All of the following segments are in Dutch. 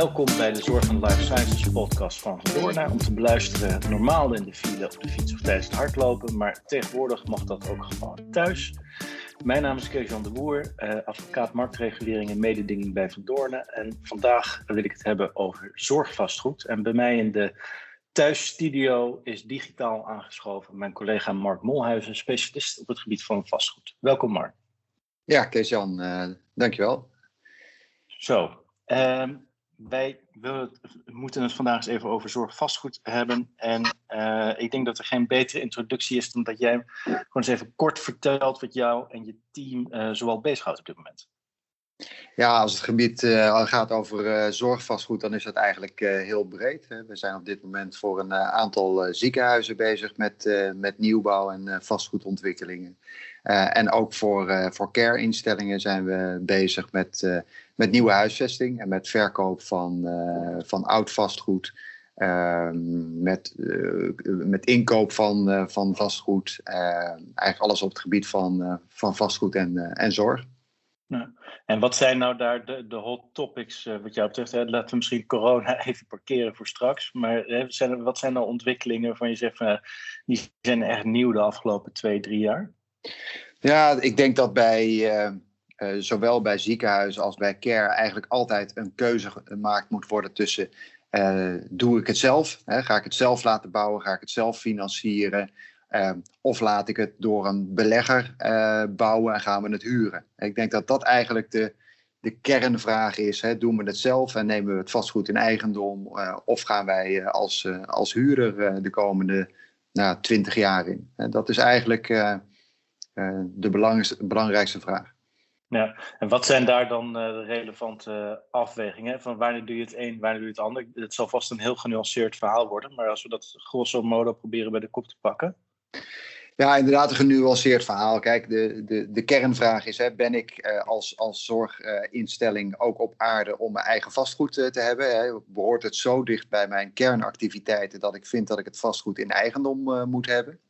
Welkom bij de Zorg en Life Sciences podcast van Van Doorna. Om te beluisteren normaal in de file, op de fiets of tijdens het hardlopen. Maar tegenwoordig mag dat ook gewoon thuis. Mijn naam is Kees-Jan de Boer, eh, advocaat marktregulering en mededinging bij Van Doornen. En vandaag wil ik het hebben over zorgvastgoed. En bij mij in de thuisstudio is digitaal aangeschoven mijn collega Mark Molhuizen, specialist op het gebied van vastgoed. Welkom Mark. Ja, Kees-Jan, uh, dankjewel. Zo, uh, wij moeten het vandaag eens even over zorgvastgoed hebben. En uh, ik denk dat er geen betere introductie is dan dat jij gewoon eens even kort vertelt wat jou en je team uh, zoal bezighoudt op dit moment. Ja, als het gebied uh, gaat over zorgvastgoed, dan is dat eigenlijk heel breed. Hè. We zijn op dit moment voor een aantal ziekenhuizen bezig met, met nieuwbouw en vastgoedontwikkelingen. En ook voor, voor care-instellingen zijn we bezig met met nieuwe huisvesting en met verkoop van, uh, van oud vastgoed. Uh, met, uh, met inkoop van, uh, van vastgoed. eigenlijk alles op het gebied van, van vastgoed en, en zorg. Ja. En wat zijn nou daar de, de hot topics wat jou betreft? Hè? Laten we misschien corona even parkeren voor straks. Maar hè, zijn, wat zijn nou ontwikkelingen waarvan je zegt van, die zijn echt nieuw de afgelopen twee, drie jaar? Ja, ik denk dat bij uh, zowel bij ziekenhuizen als bij care eigenlijk altijd een keuze gemaakt moet worden tussen uh, doe ik het zelf, hè, ga ik het zelf laten bouwen, ga ik het zelf financieren uh, of laat ik het door een belegger bouwen en gaan we het huren. Ik denk dat dat eigenlijk de, de kernvraag is. Hè. Doen we het zelf en nemen we het vastgoed in eigendom of gaan wij als, als huurder de komende nou, 20 jaar in? dat is eigenlijk de belangrijkste vraag. Ja, en wat zijn daar dan uh, de relevante afwegingen? Van wanneer doe je het een, wanneer doe je het ander? Het zal vast een heel genuanceerd verhaal worden, maar als we dat grosso modo proberen bij de kop te pakken. Ja, inderdaad, een genuanceerd verhaal. Kijk, de, de, de kernvraag is: hè, ben ik als, als zorginstelling ook op aarde om mijn eigen vastgoed te hebben? Hè? Behoort het zo dicht bij mijn kernactiviteiten dat ik vind dat ik het vastgoed in eigendom moet hebben?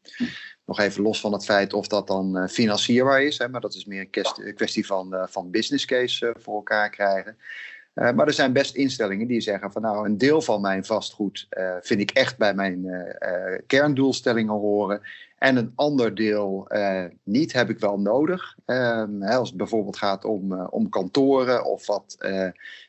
Nog even los van het feit of dat dan uh, financierbaar is, hè, maar dat is meer een kwestie van, uh, van business case uh, voor elkaar krijgen. maar er zijn best instellingen die zeggen van nou, een deel van mijn vastgoed vind ik echt bij mijn kerndoelstellingen horen. En een ander deel niet, heb ik wel nodig. Ehm, als het bijvoorbeeld gaat om, om kantoren of wat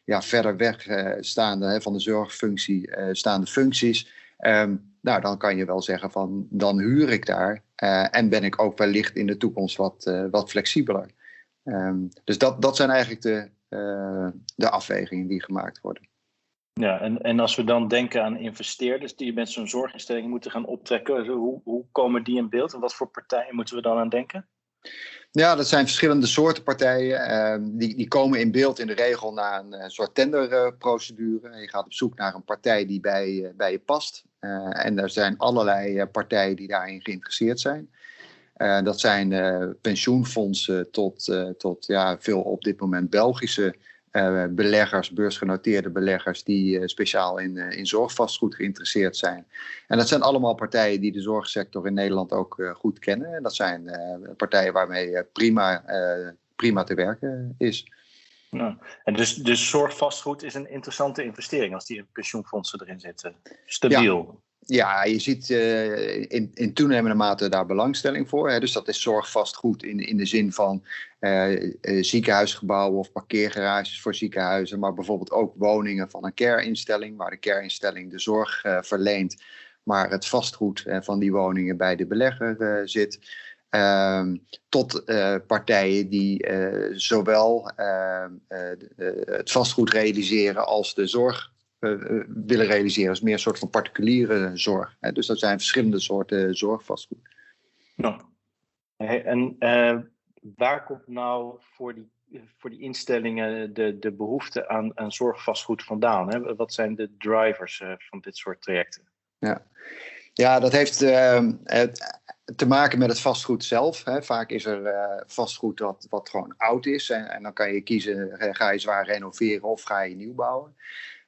ja, verder weg staande van de zorgfunctie staande functies. Um, nou, dan kan je wel zeggen van dan huur ik daar uh, en ben ik ook wellicht in de toekomst wat, uh, wat flexibeler. Um, dus dat, dat zijn eigenlijk de, uh, de afwegingen die gemaakt worden. Ja, en, en als we dan denken aan investeerders die met zo'n zorginstelling moeten gaan optrekken, hoe, hoe komen die in beeld en wat voor partijen moeten we dan aan denken? Ja, dat zijn verschillende soorten partijen. Uh, die, die komen in beeld in de regel na een uh, soort tenderprocedure. je gaat op zoek naar een partij die bij, uh, bij je past. Eh, en er zijn allerlei partijen die daarin geïnteresseerd zijn. dat zijn pensioenfondsen tot, tot ja, veel op dit moment Belgische uh, beleggers, beursgenoteerde beleggers, die uh, speciaal in, uh, in zorgvastgoed geïnteresseerd zijn. En dat zijn allemaal partijen die de zorgsector in Nederland ook goed kennen. En dat zijn partijen waarmee prima, prima te werken is. Ja. En dus, dus zorgvastgoed is een interessante investering als die pensioenfondsen erin zitten. Stabiel. Ja. Ja, je ziet uh, in, in toenemende mate daar belangstelling voor. Hè. Dus dat is zorgvastgoed in, in de zin van uh, uh, ziekenhuisgebouwen of parkeergarages voor ziekenhuizen. Maar bijvoorbeeld ook woningen van een care-instelling, waar de care-instelling de zorg verleent. Maar het vastgoed van die woningen bij de belegger zit. Ehm, tot partijen die zowel ehm, het vastgoed realiseren als de zorg willen realiseren. is meer een soort van particuliere zorg. Hè? Dus dat zijn verschillende soorten zorgvastgoed. Nou, en uh, waar komt nou voor die, voor die instellingen de, de behoefte aan, aan zorgvastgoed vandaan? Hè? Wat zijn de drivers uh, van dit soort trajecten? Ja, ja dat heeft ehm, te maken met het vastgoed zelf. Hè. Vaak is er vastgoed dat, wat gewoon oud is. En, en, dan kan je kiezen, ga je zwaar renoveren of ga je nieuw bouwen.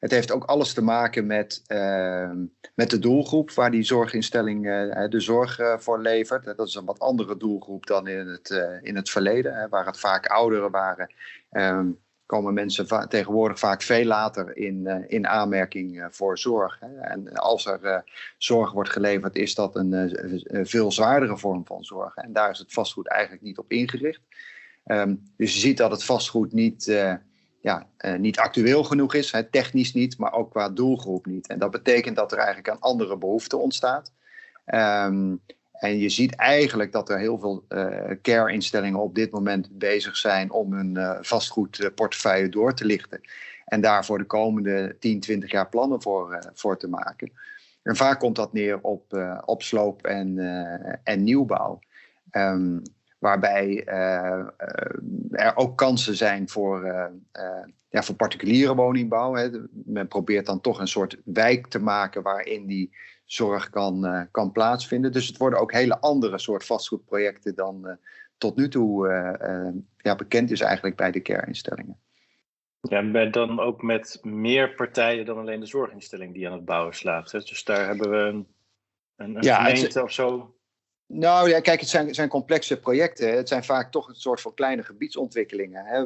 Het heeft ook alles te maken met, uh, met de doelgroep waar die zorginstelling uh, de zorg uh, voor levert. Dat is een wat andere doelgroep dan in het, in het verleden, hè, waar het vaak ouderen waren. Um, komen mensen tegenwoordig vaak veel later in, in aanmerking voor zorg. Hè. En als er zorg wordt geleverd, is dat een, veel zwaardere vorm van zorg. En daar is het vastgoed eigenlijk niet op ingericht. Ehm, dus je ziet dat het vastgoed niet ja, uh, niet actueel genoeg is, technisch niet, maar ook qua doelgroep niet. En dat betekent dat er eigenlijk een andere behoefte ontstaat. Um, en je ziet eigenlijk dat er heel veel uh, care-instellingen op dit moment bezig zijn om hun uh, vastgoedportefeuille door te lichten. En daar voor de komende 10, 20 jaar plannen voor, voor te maken. En vaak komt dat neer op, op sloop en, en nieuwbouw. Um, waarbij uh, er ook kansen zijn voor, uh, ja, voor particuliere woningbouw. Hè. Men probeert dan toch een soort wijk te maken waarin die zorg kan, kan plaatsvinden. Dus het worden ook hele andere soort vastgoedprojecten dan tot nu toe ja, bekend is eigenlijk bij de care-instellingen. Ja, en dan ook met meer partijen dan alleen de zorginstelling die aan het bouwen slaat. Hè? Dus daar hebben we een, een, een ja, gemeente of zo nou ja, kijk, het zijn, zijn, complexe projecten. Het zijn vaak toch een soort van kleine gebiedsontwikkelingen. Hè.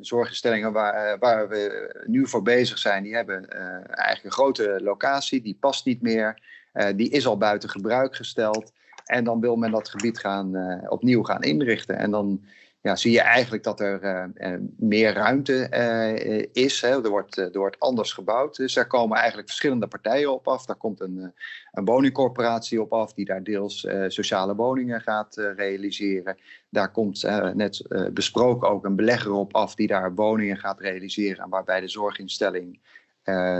Zorginstellingen waar, eh, waar, we nu voor bezig zijn, die hebben uh, eigenlijk een grote locatie, die past niet meer. Uh, die is al buiten gebruik gesteld. En dan wil men dat gebied gaan, opnieuw gaan inrichten. En dan ja, zie je eigenlijk dat er uh, meer ruimte uh, is. Hè. Er, wordt, er wordt anders gebouwd. Dus daar komen eigenlijk verschillende partijen op af. Daar komt een, een woningcorporatie op af die daar deels sociale woningen gaat realiseren. Daar komt net besproken ook een belegger op af die daar woningen gaat realiseren. Waarbij de zorginstelling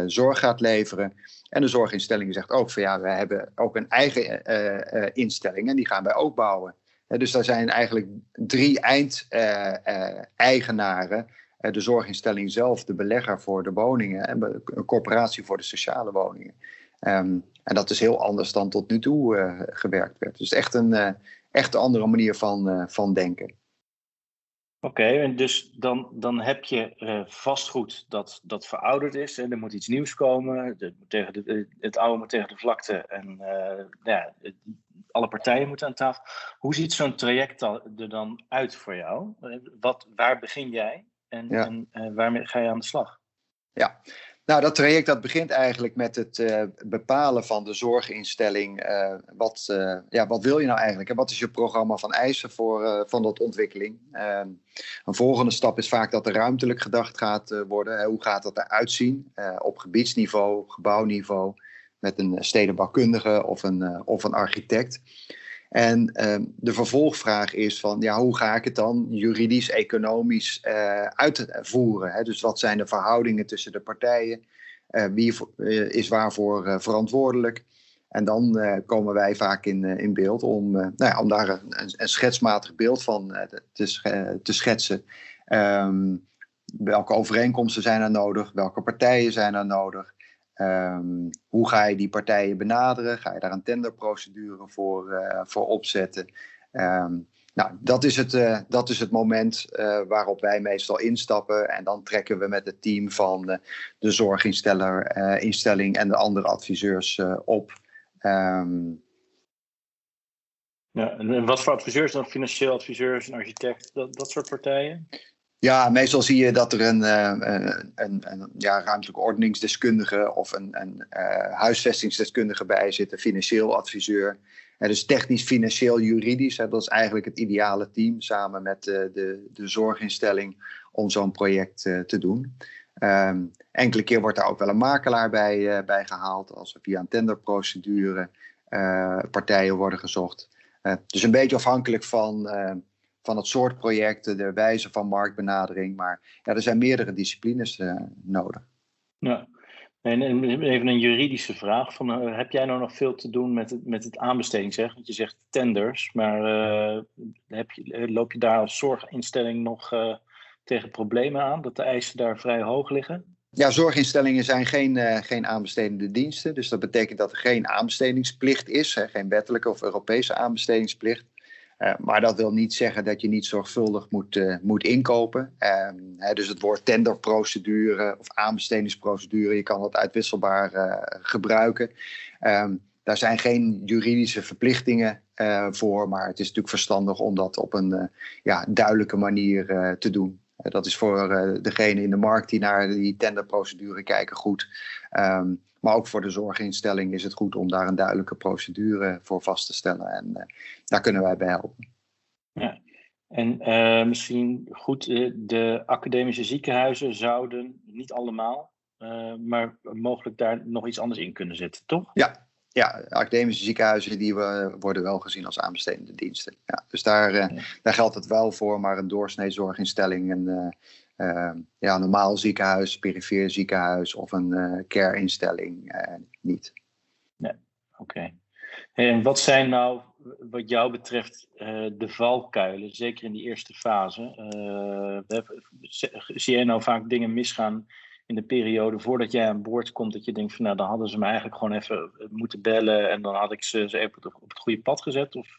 zorg gaat leveren. En de zorginstelling zegt ook van ja, we hebben ook een eigen instelling en die gaan wij ook bouwen dus daar zijn eigenlijk drie eindeigenaren. Uh, de zorginstelling zelf, de belegger voor de woningen en een corporatie voor de sociale woningen. Ehm, en dat is heel anders dan tot nu toe uh, gewerkt werd. Dus echt een echt een andere manier van, van denken. Oké, en dus dan, dan heb je vastgoed dat, dat verouderd is. En er moet iets nieuws komen. De, tegen de, het oude moet tegen de vlakte. En uh, ja, alle partijen moeten aan tafel. Hoe ziet zo'n traject er dan uit voor jou? Wat, waar begin jij en, ja. en uh, waarmee ga je aan de slag? Ja, nou, dat traject dat begint eigenlijk met het uh, bepalen van de zorginstelling. Uh, wat, ja, wat wil je nou eigenlijk en wat is je programma van eisen voor van dat ontwikkeling? Ehm, een volgende stap is vaak dat er ruimtelijk gedacht gaat worden. hoe gaat dat eruit zien op gebiedsniveau, gebouwniveau, met een stedenbouwkundige of een, of een architect. En ehm, de vervolgvraag is van, ja, hoe ga ik het dan juridisch, economisch uh, uitvoeren? Hè? Dus wat zijn de verhoudingen tussen de partijen? Wie is waarvoor verantwoordelijk? En dan komen wij vaak in, in beeld om, nou ja, om daar een, een, schetsmatig beeld van te, te schetsen. Um, welke overeenkomsten zijn er nodig? Welke partijen zijn er nodig? Um, hoe ga je die partijen benaderen? Ga je daar een tenderprocedure voor, uh, voor opzetten? Um, nou, dat is het, uh, dat is het moment uh, waarop wij meestal instappen. En dan trekken we met het team van de zorginsteller, instelling en de andere adviseurs op. Um, en wat voor adviseurs dan? Financieel adviseurs, een architect, dat, dat soort partijen? Ja, meestal zie je dat er een, uh, een, een ja, ruimtelijke ordeningsdeskundige of een, een uh, huisvestingsdeskundige bij zit, een financieel adviseur. En dus technisch, financieel, juridisch, dat is eigenlijk het ideale team samen met de, de, de zorginstelling om zo'n project te doen. Um, enkele keer wordt daar ook wel een makelaar bij, bij gehaald als er via een tenderprocedure partijen worden gezocht. dus een beetje afhankelijk van van het soort projecten, de wijze van marktbenadering. Maar ja, er zijn meerdere disciplines uh, nodig. Ja. En even een juridische vraag. Van, uh, heb jij nou nog veel te doen met het, met het aanbesteding? Want je zegt tenders, maar uh, heb je, loop je daar als zorginstelling nog tegen problemen aan? Dat de eisen daar vrij hoog liggen? Ja, zorginstellingen zijn geen, geen aanbestedende diensten. Dus dat betekent dat er geen aanbestedingsplicht is. Hè, geen wettelijke of Europese aanbestedingsplicht. Uh, maar dat wil niet zeggen dat je niet zorgvuldig moet, uh, moet inkopen. Hè, dus het woord tenderprocedure of aanbestedingsprocedure, je kan dat uitwisselbaar eh, gebruiken. Ehm, daar zijn geen juridische verplichtingen voor, maar het is natuurlijk verstandig om dat op een ja, duidelijke manier te doen. dat is voor degene in de markt die naar die tenderprocedure kijken goed. Ehm, maar ook voor de zorginstelling is het goed om daar een duidelijke procedure voor vast te stellen. En daar kunnen wij bij helpen. Ja. En misschien goed, de academische ziekenhuizen zouden niet allemaal, maar mogelijk daar nog iets anders in kunnen zetten, toch? Ja, ja, academische ziekenhuizen die worden wel gezien als aanbestedende diensten. Ja, dus daar, uh, daar geldt het wel voor, maar een doorsnee zorginstelling, een uh, uh, ja, normaal ziekenhuis, perifeer ziekenhuis of een care-instelling niet. Ja, oké. En wat zijn nou, wat jou betreft, de valkuilen, zeker in die eerste fase? zie jij nou vaak dingen misgaan in de periode voordat jij aan boord komt, dat je denkt van nou, dan hadden ze me eigenlijk gewoon even eh, moeten bellen en dan had ik ze, ze even op het goede pad gezet? Of?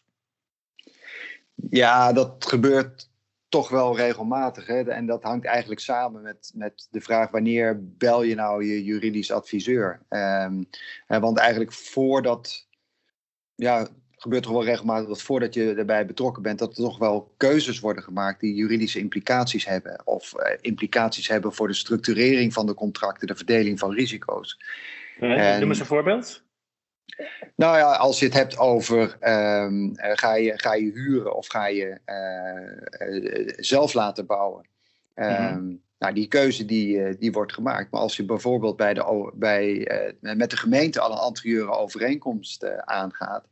Ja, dat gebeurt toch wel regelmatig. Hè? En dat hangt eigenlijk samen met, met de vraag wanneer bel je nou je juridisch adviseur? Um, want eigenlijk voordat, ja, gebeurt toch wel regelmatig dat voordat je erbij betrokken bent, dat er toch wel keuzes worden gemaakt die juridische implicaties hebben. Of uh, implicaties hebben voor de structurering van de contracten, de verdeling van risico's. Uh, noem eens een voorbeeld. Nou ja, als je het hebt over um, ga, je, ga je huren of ga je uh, zelf laten bouwen. Um, Nou, die keuze die, die wordt gemaakt. Maar als je bijvoorbeeld bij de, bij, met de gemeente al een anterieure overeenkomst aangaat,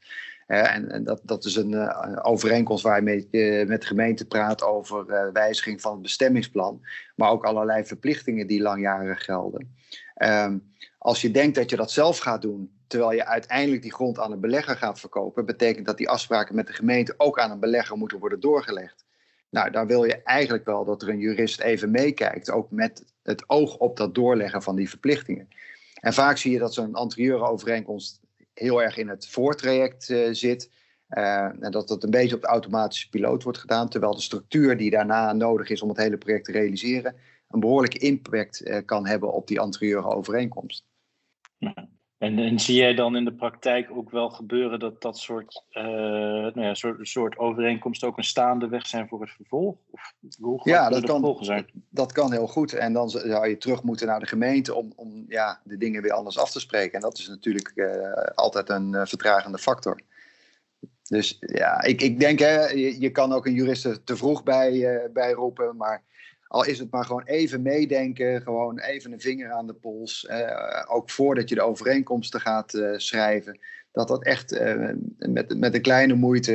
en, en dat, dat is een uh, overeenkomst waar je met, uh, met de gemeente praat over uh, wijziging van het bestemmingsplan, maar ook allerlei verplichtingen die langjarig gelden. Um, als je denkt dat je dat zelf gaat doen, terwijl je uiteindelijk die grond aan een belegger gaat verkopen, betekent dat die afspraken met de gemeente ook aan een belegger moeten worden doorgelegd. Nou, dan wil je eigenlijk wel dat er een jurist even meekijkt, ook met het oog op dat doorleggen van die verplichtingen. En vaak zie je dat zo'n anterieure overeenkomst heel erg in het voortraject uh, zit. Uh, en dat dat een beetje op de automatische piloot wordt gedaan. Terwijl de structuur die daarna nodig is om het hele project te realiseren. een behoorlijke impact uh, kan hebben op die anterieure overeenkomst. En, en, zie jij dan in de praktijk ook wel gebeuren dat dat soort, uh, nou ja, soort, soort overeenkomsten ook een staande weg zijn voor het vervolg? Of hoe ja, dat kan, zijn? dat kan heel goed. En dan zou je terug moeten naar de gemeente om, om ja, de dingen weer anders af te spreken. En dat is natuurlijk uh, altijd een uh, vertragende factor. Dus ja, ik, ik denk, hè, je, je kan ook een jurist te vroeg bij, bij roepen, maar al is het maar gewoon even meedenken, gewoon even een vinger aan de pols. Uh, ook voordat je de overeenkomsten gaat uh, schrijven. Dat dat echt uh, met, met een kleine moeite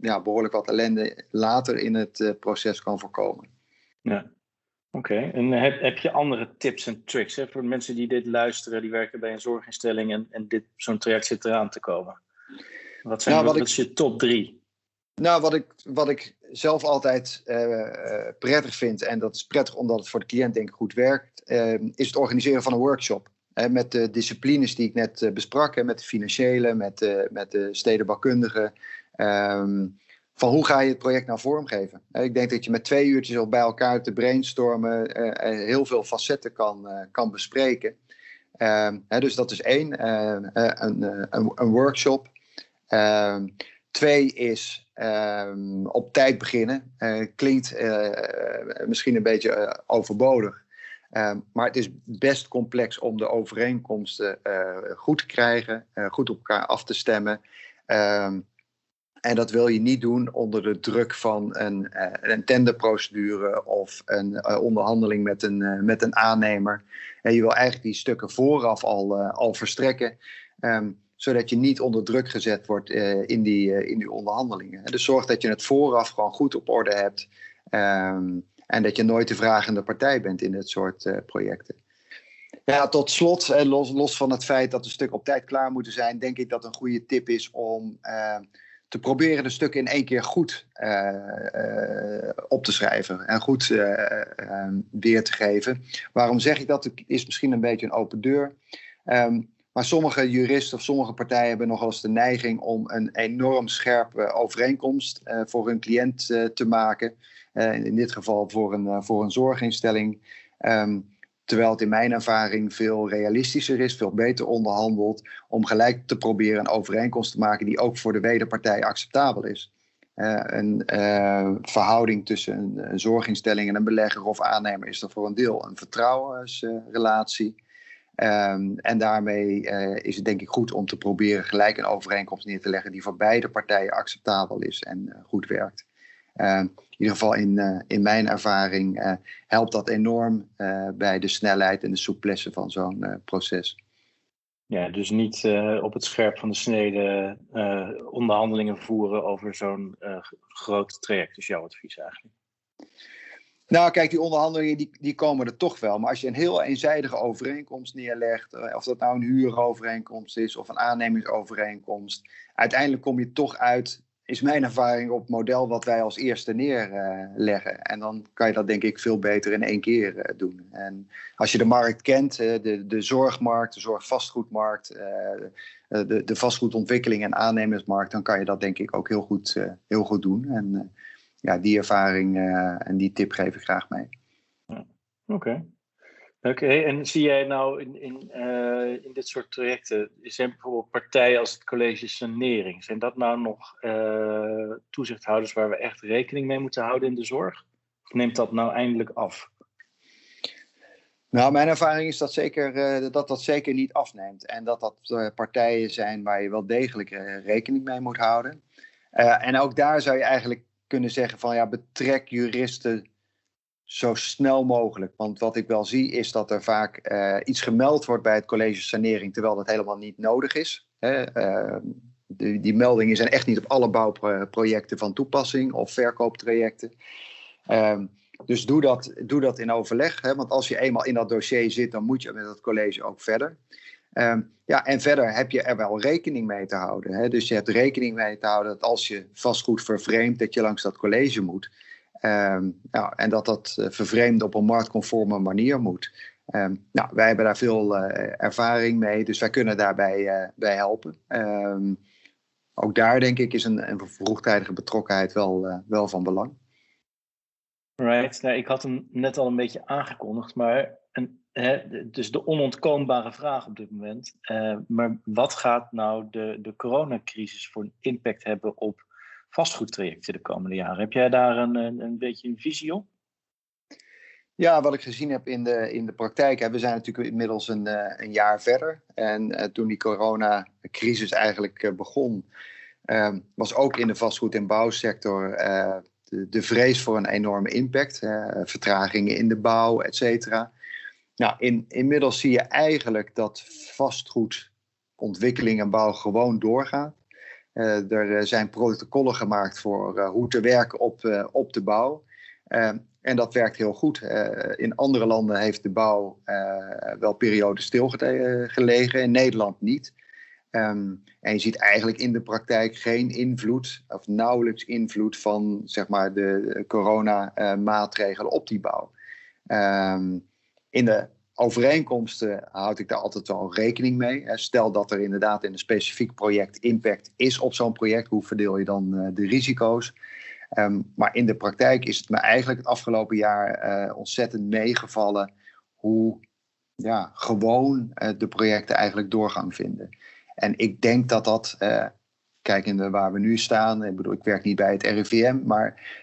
ja, behoorlijk wat ellende later in het proces kan voorkomen. Ja, oké. En heb, heb je andere tips en tricks hè, voor mensen die dit luisteren, die werken bij een zorginstelling en, en dit, zo'n traject zit eraan te komen? Wat zijn nou, wat, wat is je top drie? Nou, wat ik, wat ik zelf altijd uh, prettig vind, en dat is prettig omdat het voor de cliënt denk ik goed werkt, uh, is het organiseren van een workshop. Met de disciplines die ik net uh, besprak, met de financiële, met, met de stedenbouwkundige. Um, van hoe ga je het project nou vormgeven? ik denk dat je met twee uurtjes al bij elkaar te brainstormen heel veel facetten kan, kan bespreken. Ehm, dus dat is één, een, een, workshop. Ehm, twee is um, op tijd beginnen. Uh, klinkt uh, misschien een beetje uh, overbodig. Um, maar het is best complex om de overeenkomsten goed te krijgen, goed op elkaar af te stemmen. Um, en dat wil je niet doen onder de druk van een, een tenderprocedure of een onderhandeling met een, met een aannemer. En je wil eigenlijk die stukken vooraf al, al verstrekken. Zodat je niet onder druk gezet wordt uh, in, die, uh, in die onderhandelingen. Dus zorg dat je het vooraf gewoon goed op orde hebt. Um, en dat je nooit de vragende partij bent in dit soort uh, projecten. Ja, tot slot, los, los van het feit dat de stukken op tijd klaar moeten zijn, denk ik dat een goede tip is om ehm, te proberen de stukken in één keer goed op te schrijven en goed ehm, weer te geven. Waarom zeg ik dat? Het is misschien een beetje een open deur. Um, maar sommige juristen of sommige partijen hebben nogal eens de neiging om een enorm scherpe overeenkomst uh, voor hun cliënt uh, te maken. Uh, in dit geval voor een, voor een zorginstelling. Um, terwijl het in mijn ervaring veel realistischer is, veel beter onderhandeld. Om gelijk te proberen een overeenkomst te maken die ook voor de wederpartij acceptabel is. een verhouding tussen een, zorginstelling en een belegger of aannemer is er voor een deel een vertrouwensrelatie. Ehm, en daarmee is het denk ik goed om te proberen gelijk een overeenkomst neer te leggen die voor beide partijen acceptabel is en goed werkt. Ehm, in ieder geval in, uh, in mijn ervaring helpt dat enorm bij de snelheid en de souplesse van zo'n proces. Ja, dus niet op het scherp van de snede onderhandelingen voeren over zo'n groot traject, is jouw advies eigenlijk? Nou, kijk, die onderhandelingen die, die komen er toch wel. Maar als je een heel eenzijdige overeenkomst neerlegt, of dat nou een huurovereenkomst is of een aannemingsovereenkomst, uiteindelijk kom je toch uit is mijn ervaring op model wat wij als eerste neerleggen. en dan kan je dat denk ik veel beter in één keer eh, doen. En als je de markt kent, de, de zorgmarkt, de zorgvastgoedmarkt, eh, eh, de, de vastgoedontwikkeling en aannemersmarkt, dan kan je dat denk ik ook heel goed, heel goed doen. En ja, die ervaring en die tip geef ik graag mee. Oké. Oké, en zie jij nou in, in, uh, in dit soort trajecten, zijn bijvoorbeeld partijen als het college sanering, zijn dat nou nog uh, toezichthouders waar we echt rekening mee moeten houden in de zorg? Of neemt dat nou eindelijk af? Nou, mijn ervaring is dat, zeker, uh, dat dat zeker niet afneemt. En dat dat partijen zijn waar je wel degelijk rekening mee moet houden. en ook daar zou je eigenlijk kunnen zeggen van ja, betrek juristen zo snel mogelijk. Want wat ik wel zie is dat er vaak uh, iets gemeld wordt bij het college sanering, terwijl dat helemaal niet nodig is. Hè? Uh, die, die, meldingen zijn echt niet op alle bouwprojecten van toepassing of verkooptrajecten. Uh, dus doe dat, doe dat in overleg. Hè? Want als je eenmaal in dat dossier zit, dan moet je met het college ook verder. Ehm, ja, en verder heb je er wel rekening mee te houden. Hè? Dus je hebt rekening mee te houden dat als je vastgoed vervreemdt, dat je langs dat college moet. Nou, en dat dat uh, vervreemd op een marktconforme manier moet. Um, nou, wij hebben daar veel uh, ervaring mee, dus wij kunnen daarbij uh, bij helpen. Ook daar denk ik is een, een vroegtijdige betrokkenheid wel, wel van belang. Right, ik had hem net al een beetje aangekondigd, maar dus de onontkoombare vraag op dit moment. maar wat gaat nou de, de coronacrisis voor een impact hebben op vastgoedtrajecten de komende jaren. Heb jij daar een, een, beetje een visie op? Ja, wat ik gezien heb in de, in de praktijk. Hè, we zijn natuurlijk inmiddels een, eh, een jaar verder. En uh, toen die coronacrisis eigenlijk begon, uh, was ook in de vastgoed- en bouwsector de, de, vrees voor een enorme impact. vertragingen in de bouw, et cetera. Nou, in, inmiddels zie je eigenlijk dat vastgoedontwikkeling en bouw gewoon doorgaat. Uh, er eh, zijn protocollen gemaakt voor uh, hoe te werken op, op de bouw. en dat werkt heel goed. in andere landen heeft de bouw wel periodes stilgelegen, in Nederland niet. Um, en je ziet eigenlijk in de praktijk geen invloed, of nauwelijks invloed van zeg maar, de coronamaatregelen op die bouw. Um, in de overeenkomsten houd ik daar altijd wel rekening mee. Stel dat er inderdaad in een specifiek project impact is op zo'n project, hoe verdeel je dan eh, de risico's? Ehm, maar in de praktijk is het me eigenlijk het afgelopen jaar uh, ontzettend meegevallen hoe ja, gewoon uh, de projecten eigenlijk doorgang vinden. En ik denk dat dat, uh, kijkende waar we nu staan, ik bedoel, ik werk niet bij het RIVM, maar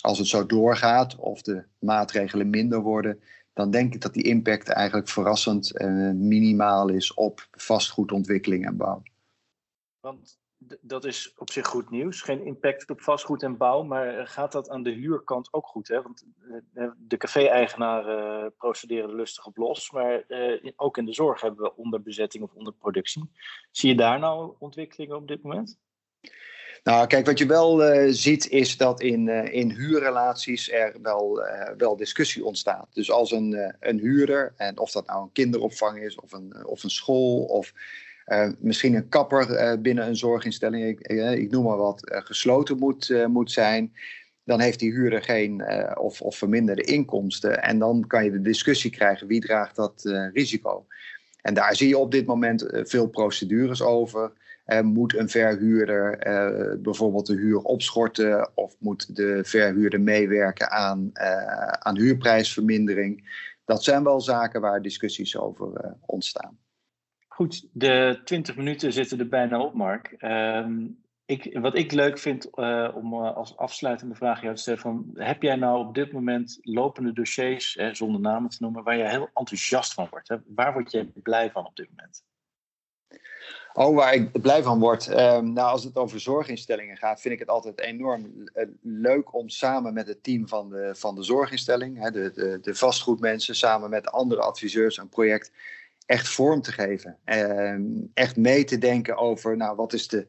als het zo doorgaat of de maatregelen minder worden, dan denk ik dat die impact eigenlijk verrassend uh, minimaal is op vastgoedontwikkeling en bouw. Want dat is op zich goed nieuws. Geen impact op vastgoed en bouw, maar gaat dat aan de huurkant ook goed? Hè? Want eh, de café-eigenaren procederen lustig op los, maar ook in de zorg hebben we onderbezetting of onderproductie. Zie je daar nou ontwikkelingen op dit moment? Nou, kijk, wat je wel uh, ziet is dat in, uh, in huurrelaties er wel, uh, wel discussie ontstaat. Dus als een, een huurder, en of dat nou een kinderopvang is of een, of een school of misschien een kapper binnen een zorginstelling, ik, ik noem maar wat, gesloten moet, moet zijn, dan heeft die huurder geen of, of verminderde inkomsten. En dan kan je de discussie krijgen wie draagt dat risico. En daar zie je op dit moment veel procedures over. Uh, moet een verhuurder uh, bijvoorbeeld de huur opschorten of moet de verhuurder meewerken aan, uh, aan huurprijsvermindering? Dat zijn wel zaken waar discussies over ontstaan. Goed, de 20 minuten zitten er bijna op, Mark. Ehm, ik, wat ik leuk vind om als afsluitende vraag jou te stellen: van, heb jij nou op dit moment lopende dossiers, zonder namen te noemen, waar je heel enthousiast van wordt? Hè? Waar word je blij van op dit moment? Oh, waar ik blij van word. Um, nou, als het over zorginstellingen gaat, vind ik het altijd enorm eh, leuk om samen met het team van de, van de zorginstelling, de, de, de vastgoedmensen, samen met andere adviseurs een project echt vorm te geven. Um, echt mee te denken over, nou, wat is de,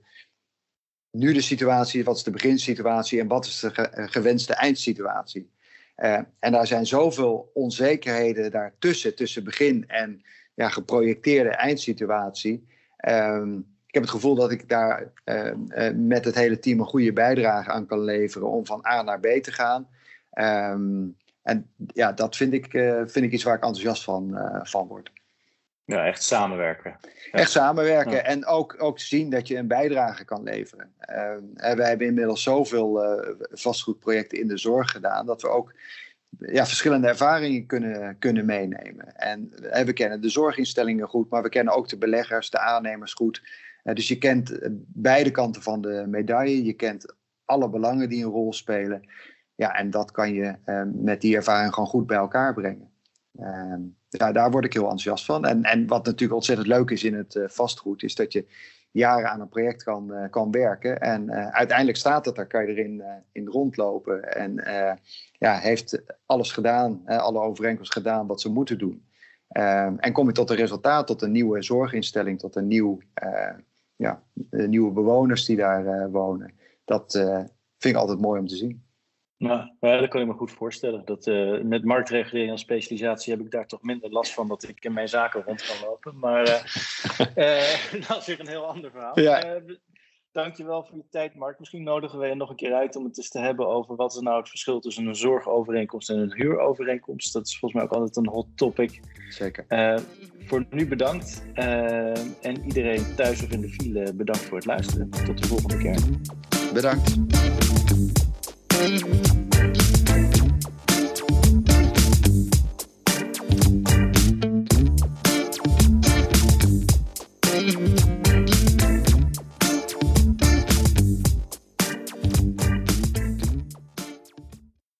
nu de situatie, wat is de beginsituatie en wat is de gewenste eindsituatie. Uh, en daar zijn zoveel onzekerheden daartussen, tussen begin en ja, geprojecteerde eindsituatie. Um, ik heb het gevoel dat ik daar uh, uh, met het hele team een goede bijdrage aan kan leveren om van A naar B te gaan. Um, en ja, dat vind ik, uh, vind ik iets waar ik enthousiast van, van word. Ja, echt samenwerken. Echt samenwerken ja. en ook, ook zien dat je een bijdrage kan leveren. Uh, wij hebben inmiddels zoveel uh, vastgoedprojecten in de zorg gedaan dat we ook ja, verschillende ervaringen kunnen, kunnen meenemen. En we kennen de zorginstellingen goed, maar we kennen ook de beleggers, de aannemers goed. dus je kent beide kanten van de medaille. Je kent alle belangen die een rol spelen. Ja, en dat kan je met die ervaring gewoon goed bij elkaar brengen. ja, daar word ik heel enthousiast van. En, en wat natuurlijk ontzettend leuk is in het vastgoed, is dat je jaren aan een project kan, uh, kan werken. En uh, uiteindelijk staat het, daar kan je erin uh, in rondlopen. En ja, heeft alles gedaan, alle overeenkomsten gedaan wat ze moeten doen. Ehm, en kom je tot een resultaat, tot een nieuwe zorginstelling, tot een nieuw, ja, nieuwe bewoners die daar wonen. Dat vind ik altijd mooi om te zien. Nou, ja, dat kan ik me goed voorstellen. Dat, uh, met marktregulering en specialisatie heb ik daar toch minder last van dat ik in mijn zaken rond kan lopen. Maar uh, uh, dat is weer een heel ander verhaal. Ja. dankjewel voor je tijd, Mark. Misschien nodigen we je nog een keer uit om het eens te hebben over wat is nou het verschil tussen een zorgovereenkomst en een huurovereenkomst. Dat is volgens mij ook altijd een hot topic. Zeker. voor nu bedankt. en iedereen thuis of in de file bedankt voor het luisteren. Tot de volgende keer. Bedankt. Thank you.